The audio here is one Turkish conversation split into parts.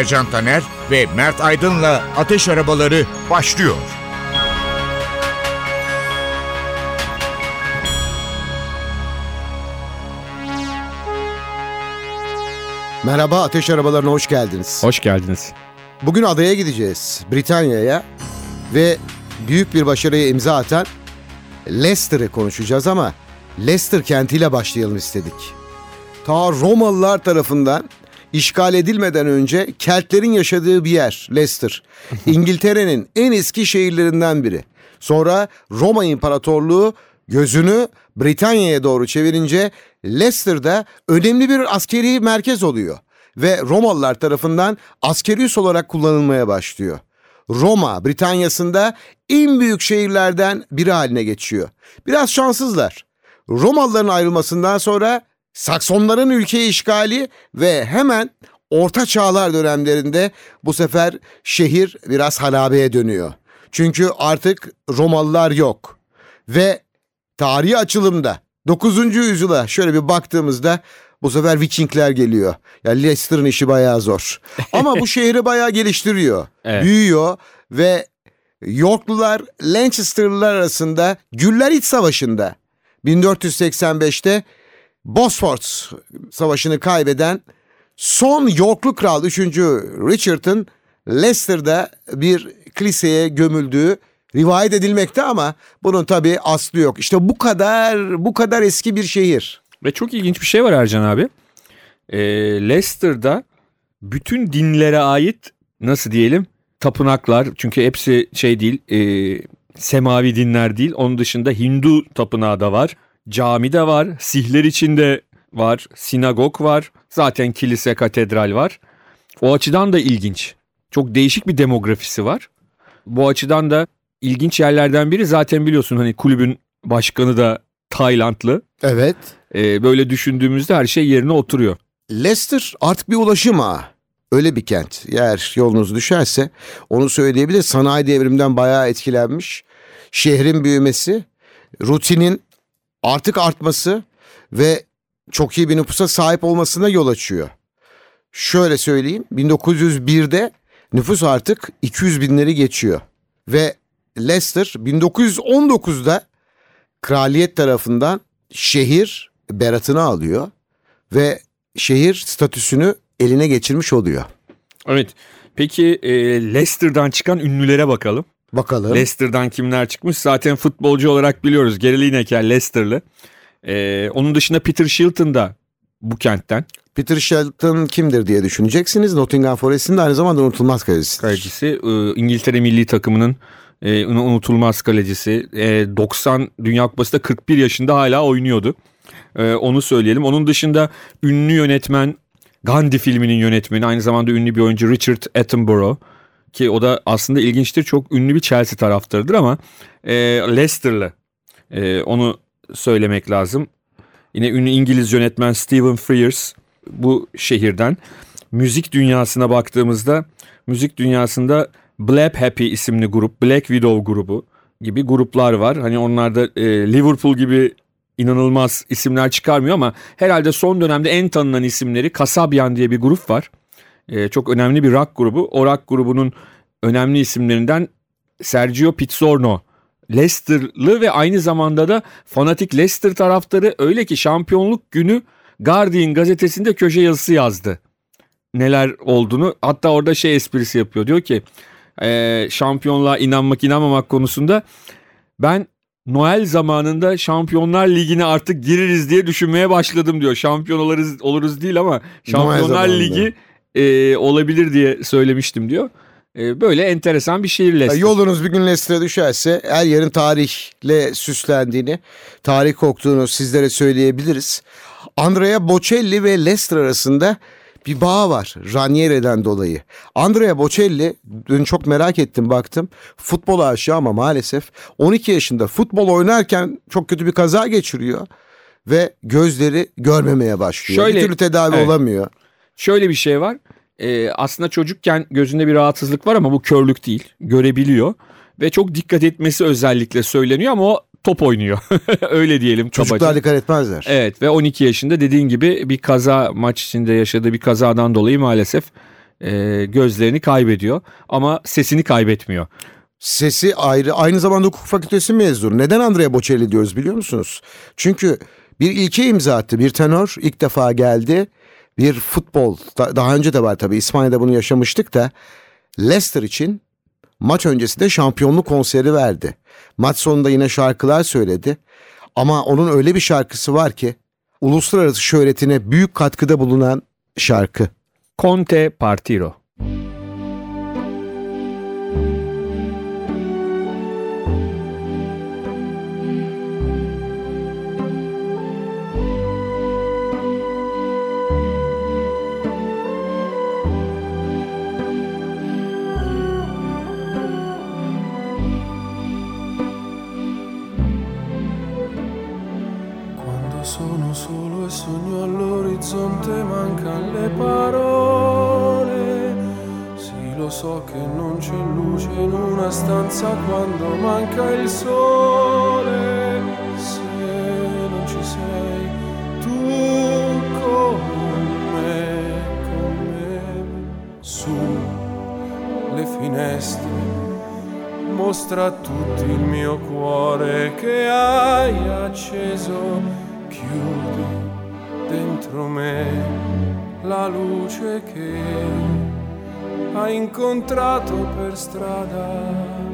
Ercan Taner ve Mert Aydın'la Ateş Arabaları başlıyor. Merhaba Ateş Arabalarına hoş geldiniz. Hoş geldiniz. Bugün adaya gideceğiz. Britanya'ya ve büyük bir başarıya imza atan Leicester'ı konuşacağız ama Leicester kentiyle başlayalım istedik. Ta Romalılar tarafından işgal edilmeden önce Keltlerin yaşadığı bir yer Leicester. İngiltere'nin en eski şehirlerinden biri. Sonra Roma İmparatorluğu gözünü Britanya'ya doğru çevirince Leicester'da önemli bir askeri merkez oluyor ve Romalılar tarafından askeri üs olarak kullanılmaya başlıyor. Roma, Britanya'sında en büyük şehirlerden biri haline geçiyor. Biraz şanssızlar. Romalıların ayrılmasından sonra Saksonların ülkeyi işgali ve hemen Orta Çağlar dönemlerinde bu sefer şehir biraz harabeye dönüyor. Çünkü artık Romalılar yok. Ve tarihi açılımda 9. yüzyıla şöyle bir baktığımızda bu sefer Vikingler geliyor. Ya yani Leicester'ın işi bayağı zor. Ama bu şehri bayağı geliştiriyor. Evet. Büyüyor ve Yorklular Lancaster'lılar arasında Güller İç Savaşı'nda 1485'te Bosphorus Savaşı'nı kaybeden son Yorklu kral 3. Richard'ın Leicester'da bir kiliseye gömüldüğü rivayet edilmekte ama bunun tabii aslı yok. İşte bu kadar bu kadar eski bir şehir. Ve çok ilginç bir şey var Ercan abi. Ee, Leicester'da bütün dinlere ait nasıl diyelim tapınaklar çünkü hepsi şey değil e, semavi dinler değil onun dışında Hindu tapınağı da var cami de var sihler içinde var sinagog var zaten kilise katedral var o açıdan da ilginç çok değişik bir demografisi var bu açıdan da ilginç yerlerden biri zaten biliyorsun hani kulübün başkanı da Taylandlı. Evet. Ee, böyle düşündüğümüzde her şey yerine oturuyor. Leicester artık bir ulaşım ağı. Öyle bir kent. Eğer yolunuz düşerse onu söyleyebilir. Sanayi devriminden bayağı etkilenmiş. Şehrin büyümesi, rutinin artık artması ve çok iyi bir nüfusa sahip olmasına yol açıyor. Şöyle söyleyeyim 1901'de nüfus artık 200 binleri geçiyor. Ve Leicester 1919'da kraliyet tarafından şehir beratını alıyor ve şehir statüsünü eline geçirmiş oluyor. Evet. Peki e, Leicester'dan çıkan ünlülere bakalım. Bakalım. Leicester'dan kimler çıkmış? Zaten futbolcu olarak biliyoruz. Gary Lineker Leicester'lı. E, onun dışında Peter Shilton da bu kentten. Peter Shilton kimdir diye düşüneceksiniz. Nottingham Forest'in de aynı zamanda unutulmaz. Kalecisi. E, İngiltere milli takımının e, unutulmaz kalecisi. E, 90 Dünya Kupası'da 41 yaşında hala oynuyordu. E, onu söyleyelim. Onun dışında ünlü yönetmen Gandhi filminin yönetmeni aynı zamanda ünlü bir oyuncu Richard Attenborough ki o da aslında ilginçtir çok ünlü bir Chelsea taraftarıdır ama e, Leicester'lı e, onu söylemek lazım. Yine ünlü İngiliz yönetmen Stephen Frears bu şehirden. Müzik dünyasına baktığımızda müzik dünyasında Black Happy isimli grup, Black Widow grubu gibi gruplar var. Hani onlar da e, Liverpool gibi inanılmaz isimler çıkarmıyor ama herhalde son dönemde en tanınan isimleri Kasabian diye bir grup var. E, çok önemli bir rock grubu. O rock grubunun önemli isimlerinden Sergio Pizzorno. Leicester'lı ve aynı zamanda da fanatik Leicester taraftarı öyle ki şampiyonluk günü Guardian gazetesinde köşe yazısı yazdı. Neler olduğunu hatta orada şey esprisi yapıyor diyor ki e, şampiyonluğa inanmak inanmamak konusunda ben Noel zamanında Şampiyonlar Ligi'ne artık gireriz diye düşünmeye başladım diyor. Şampiyon oluruz, oluruz değil ama Şampiyonlar Ligi e, olabilir diye söylemiştim diyor. E, böyle enteresan bir şehir Leicester. Yolunuz bir gün Leicester'a düşerse her yerin tarihle süslendiğini, tarih koktuğunu sizlere söyleyebiliriz. Andrea Bocelli ve Leicester arasında bir bağ var Raniere'den dolayı. Andrea Bocelli dün çok merak ettim baktım. Futbol aşığı ama maalesef 12 yaşında futbol oynarken çok kötü bir kaza geçiriyor. Ve gözleri görmemeye başlıyor. Şöyle- bir türlü tedavi Evet. olamıyor. Şöyle bir şey var. Ee, aslında çocukken gözünde bir rahatsızlık var ama bu körlük değil. Görebiliyor. Ve çok dikkat etmesi özellikle söyleniyor ama o top oynuyor. Öyle diyelim kabaca. Çocuklar dikkat etmezler. Evet ve 12 yaşında dediğin gibi bir kaza maç içinde yaşadığı bir kazadan dolayı maalesef e, gözlerini kaybediyor. Ama sesini kaybetmiyor. Sesi ayrı. Aynı zamanda hukuk fakültesi mezunu. Neden Andrea Bocelli diyoruz biliyor musunuz? Çünkü bir ilke imza attı. Bir tenor ilk defa geldi. Bir futbol. da- Daha önce de var tabii. İspanya'da bunu yaşamıştık da. Leicester için maç öncesinde şampiyonluk konseri verdi. Maç sonunda yine şarkılar söyledi. Ama onun öyle bir şarkısı var ki uluslararası şöhretine büyük katkıda bulunan şarkı. Conte Partiro. All'orizzonte mancano le parole. Sì, lo so che non c'è luce in una stanza quando manca il sole. Se non ci sei tu con me, su le finestre mostra a tutti il mio cuore che hai acceso, chiudi dentro me la luce che hai incontrato per strada.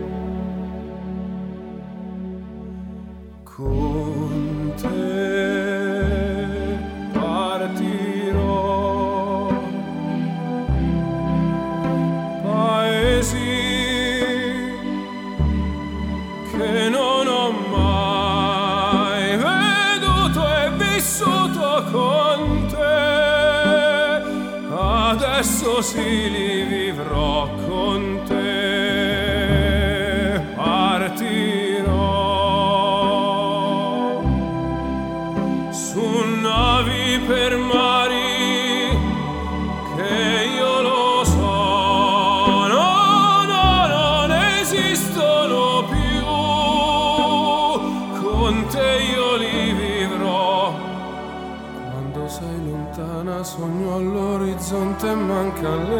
cielos y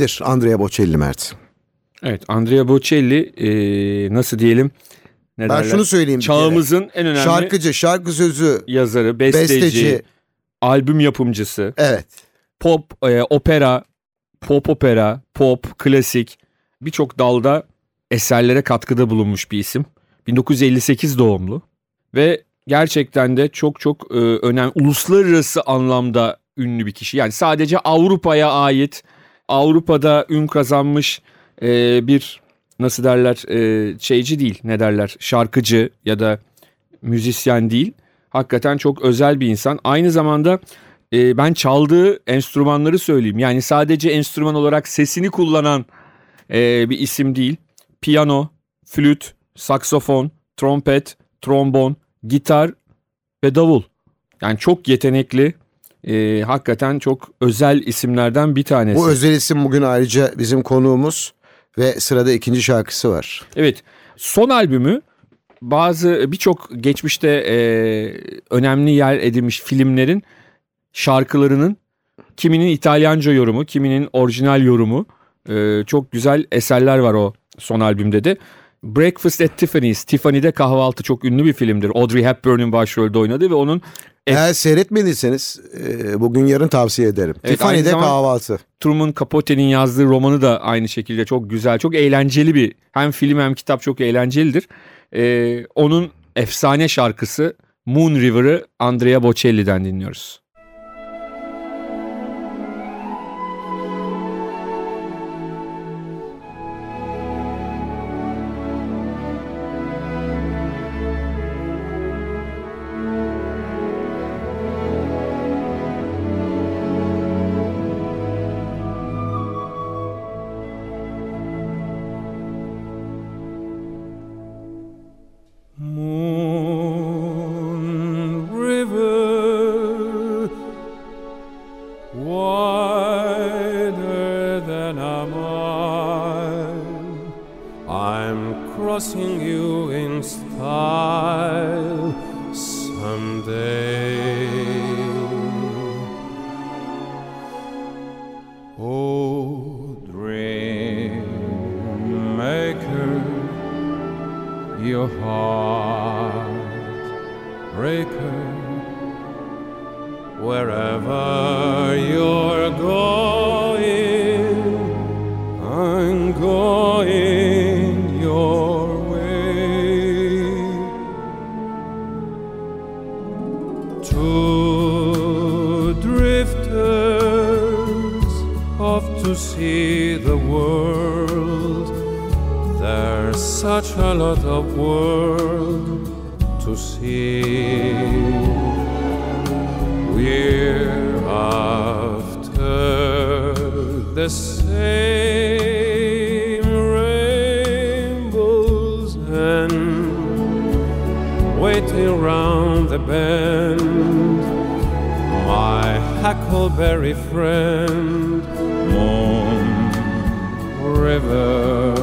Kimdir Andrea Bocelli Mert? Evet Andrea Bocelli e, nasıl diyelim ne Ben derler? şunu söyleyeyim. Çağımızın en önemli Şarkıcı, şarkı sözü, yazarı, besteci, besteci. albüm yapımcısı, Evet. pop, e, opera, pop opera, pop, klasik birçok dalda eserlere katkıda bulunmuş bir isim. 1958 doğumlu ve gerçekten de çok çok e, önemli uluslararası anlamda ünlü bir kişi. Yani sadece Avrupa'ya ait Avrupa'da ün kazanmış e, bir nasıl derler e, şeyci değil ne derler şarkıcı ya da müzisyen değil. Hakikaten çok özel bir insan. Aynı zamanda e, ben çaldığı enstrümanları söyleyeyim. Yani sadece enstrüman olarak sesini kullanan e, bir isim değil. Piyano, flüt, saksofon, trompet, trombon, gitar ve davul. Yani çok yetenekli, e, hakikaten çok özel isimlerden bir tanesi. Bu özel isim bugün ayrıca bizim konuğumuz ve sırada ikinci şarkısı var. Evet. Son albümü bazı birçok geçmişte e, önemli yer edinmiş filmlerin şarkılarının kiminin İtalyanca yorumu, kiminin orijinal yorumu. E, çok güzel eserler var o son albümde de. Breakfast at Tiffany's. Tiffany'de kahvaltı çok ünlü bir filmdir. Audrey Hepburn'un başrolde oynadığı ve onun Eğer seyretmediyseniz e, bugün yarın tavsiye ederim. Evet, Tiffany'de kahvaltı. Truman Capote'nin yazdığı romanı da aynı şekilde çok güzel, çok eğlenceli bir hem film hem kitap çok eğlencelidir. Ee, onun efsane şarkısı Moon River'ı Andrea Bocelli'den dinliyoruz. Your heart. Breaker wherever you're going. I'm going your way. Two drifters off to see such a lot of world to see. We're after the same rainbows and waiting round the bend. My huckleberry friend, Moon River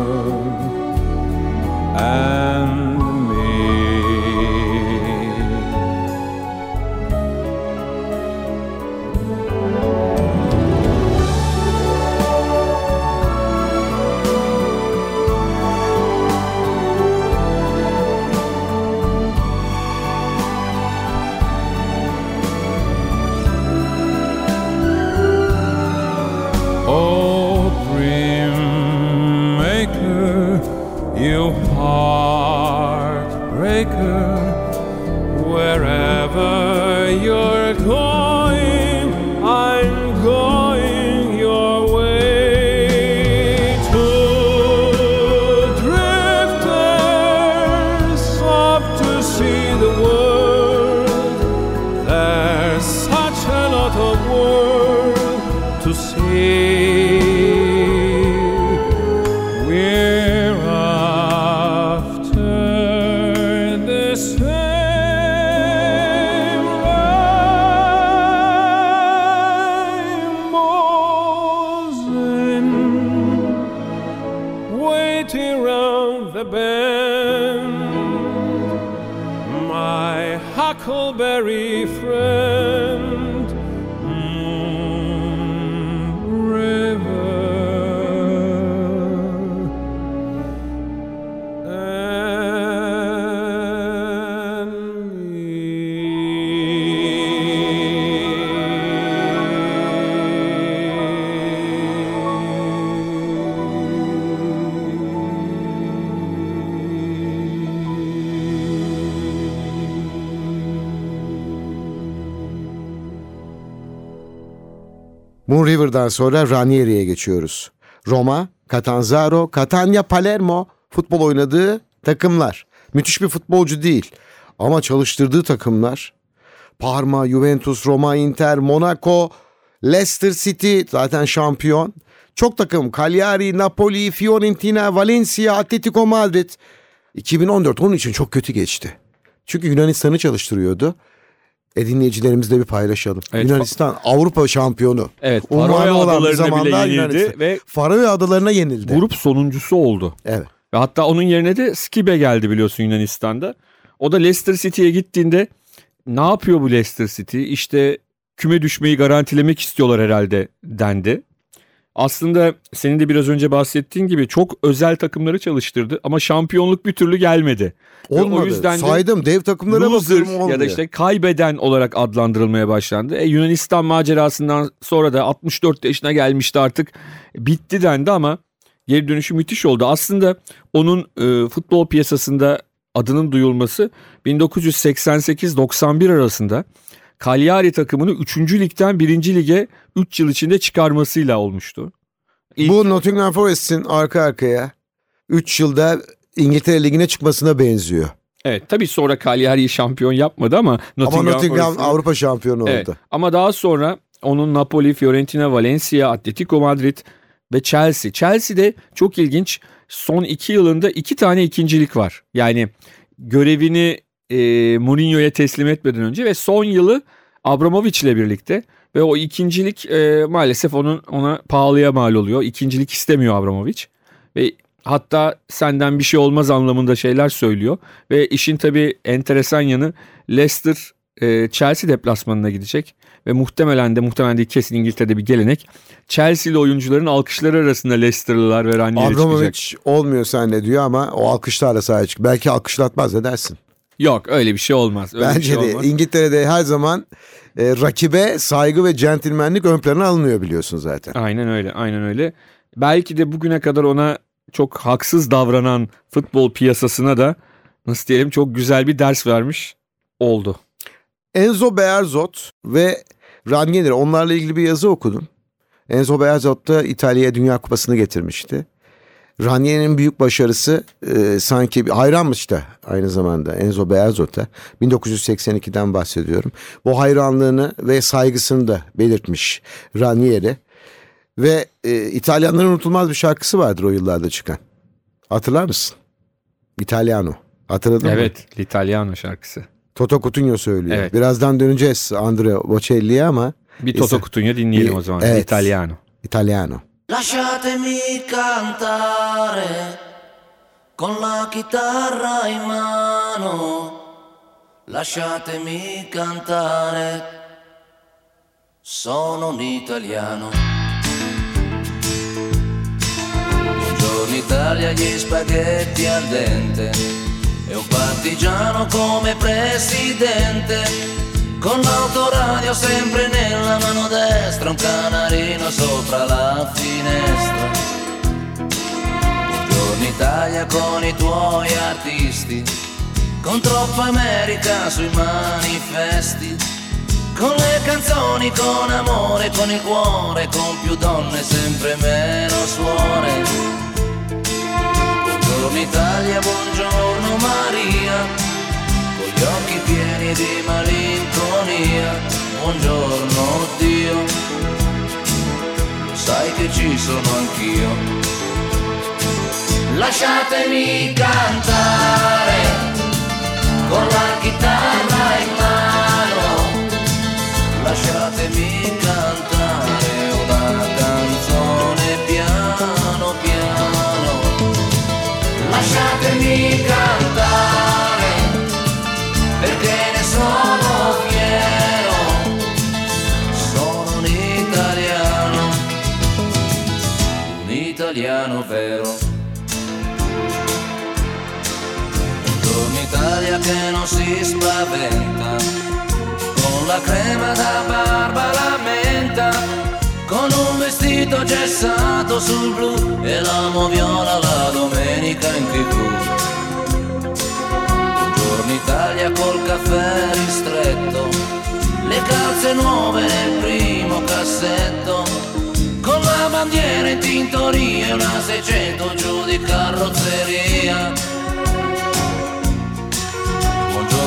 Moon River'dan sonra Ranieri'ye geçiyoruz. Roma, Catanzaro, Catania, Palermo futbol oynadığı takımlar. Müthiş bir futbolcu değil ama çalıştırdığı takımlar Parma, Juventus, Roma, Inter, Monaco, Leicester City zaten şampiyon. Çok takım Cagliari, Napoli, Fiorentina, Valencia, Atletico Madrid. 2014 onun için çok kötü geçti. Çünkü Yunanistan'ı çalıştırıyordu. E dinleyicilerimizle bir paylaşalım. Evet, Yunanistan Avrupa şampiyonu. Evet, Faroe Adaları'na bile yenildi Yunanistan. ve Faroe Adaları'na yenildi. grup sonuncusu oldu. Evet. Ve hatta onun yerine de Skibe geldi biliyorsun Yunanistan'da. O da Leicester City'ye gittiğinde ne yapıyor bu Leicester City? İşte küme düşmeyi garantilemek istiyorlar herhalde dendi. Aslında senin de biraz önce bahsettiğin gibi çok özel takımları çalıştırdı ama şampiyonluk bir türlü gelmedi. Ve Olmadı. O yüzden de Saydım dev takımlara loser bakıyorum ya da işte kaybeden olarak adlandırılmaya başlandı. E, Yunanistan macerasından sonra da 64 yaşına gelmişti artık bitti dendi ama geri dönüşü müthiş oldu. Aslında onun e, futbol piyasasında adının duyulması 1988-91 arasında Cagliari takımını 3. ligden 1. lige 3 yıl içinde çıkarmasıyla olmuştu. İlk- Bu Nottingham Forest'in arka arkaya 3 yılda İngiltere Ligi'ne çıkmasına benziyor. Evet tabii sonra Cagliari'yi şampiyon yapmadı ama Nottingham, Ama Nottingham Forest'in- Avrupa şampiyonu oldu. Evet. Ama daha sonra onun Napoli, Fiorentina, Valencia, Atletico Madrid ve Chelsea. Chelsea'de çok ilginç son iki yılında iki tane ikincilik var. Yani görevini e, Mourinho'ya teslim etmeden önce ve son yılı Abramovich ile birlikte ve o ikincilik e, maalesef onun ona pahalıya mal oluyor. İkincilik istemiyor Abramovich ve hatta senden bir şey olmaz anlamında şeyler söylüyor ve işin tabii enteresan yanı Leicester e, Chelsea deplasmanına gidecek ve muhtemelen de muhtemelen değil kesin İngiltere'de bir gelenek. Chelsea'li oyuncuların alkışları arasında Leicester'lılar ve Ranieri çıkacak. Abramovich olmuyor senle diyor ama o alkışlarla sahaya çık. Belki alkışlatmaz ne dersin? Yok öyle bir şey olmaz. Öyle bir Bence şey de olmaz. İngiltere'de her zaman e, rakibe saygı ve centilmenlik ön plana alınıyor biliyorsun zaten. Aynen öyle, aynen öyle. Belki de bugüne kadar ona çok haksız davranan futbol piyasasına da nasıl diyelim çok güzel bir ders vermiş oldu. Enzo Bearzot ve Ranieri onlarla ilgili bir yazı okudum. Enzo Bearzot da İtalya'ya Dünya Kupası'nı getirmişti. Ranieri'nin büyük başarısı e, sanki bir hayranmış da aynı zamanda Enzo Bearzot'a 1982'den bahsediyorum. Bu hayranlığını ve saygısını da belirtmiş Ranieri. Ve e, İtalyanların unutulmaz bir şarkısı vardır o yıllarda çıkan. Hatırlar mısın? Italiano. Hatırladın mı? Evet, L'Italiano şarkısı. Toto Cutugno söylüyor. Evet. Birazdan döneceğiz Andrea Bocelli'ye ama Bir Toto. Cutugno dinleyelim o zaman. Evet. L'Italiano. Italiano. Lasciatemi cantare con la chitarra in mano. Lasciatemi cantare. Sono un italiano. Buongiorno Italia, gli spaghetti al dente. E un partigiano come presidente. Con l'autoradio sempre nella mano destra, un canarino sopra la finestra. Buongiorno Italia con i tuoi artisti, con troppa America sui manifesti, con le canzoni, con amore, con il cuore, con più donne, sempre meno suore. Buongiorno Italia, buongiorno Maria gli occhi pieni di malinconia. Buongiorno Dio, sai che ci sono anch'io. Lasciatemi cantare spaventa, con la crema da barba la menta, con un vestito gessato sul blu e l'amo viola la domenica in tv. Buongiorno Italia col caffè ristretto, le calze nuove nel primo cassetto, una bandiera in tintoria, una 600 giù di carrozzeria.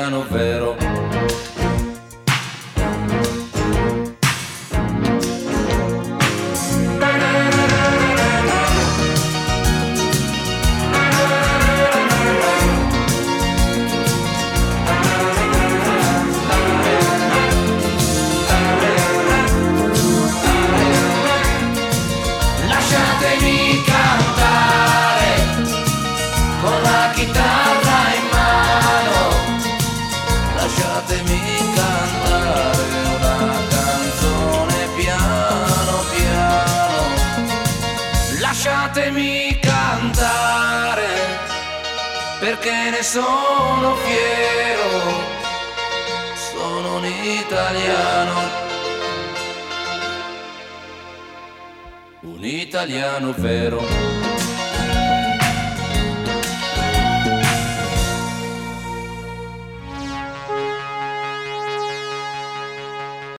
italiano vero. Sono fiero. Sono un italiano. Un italiano vero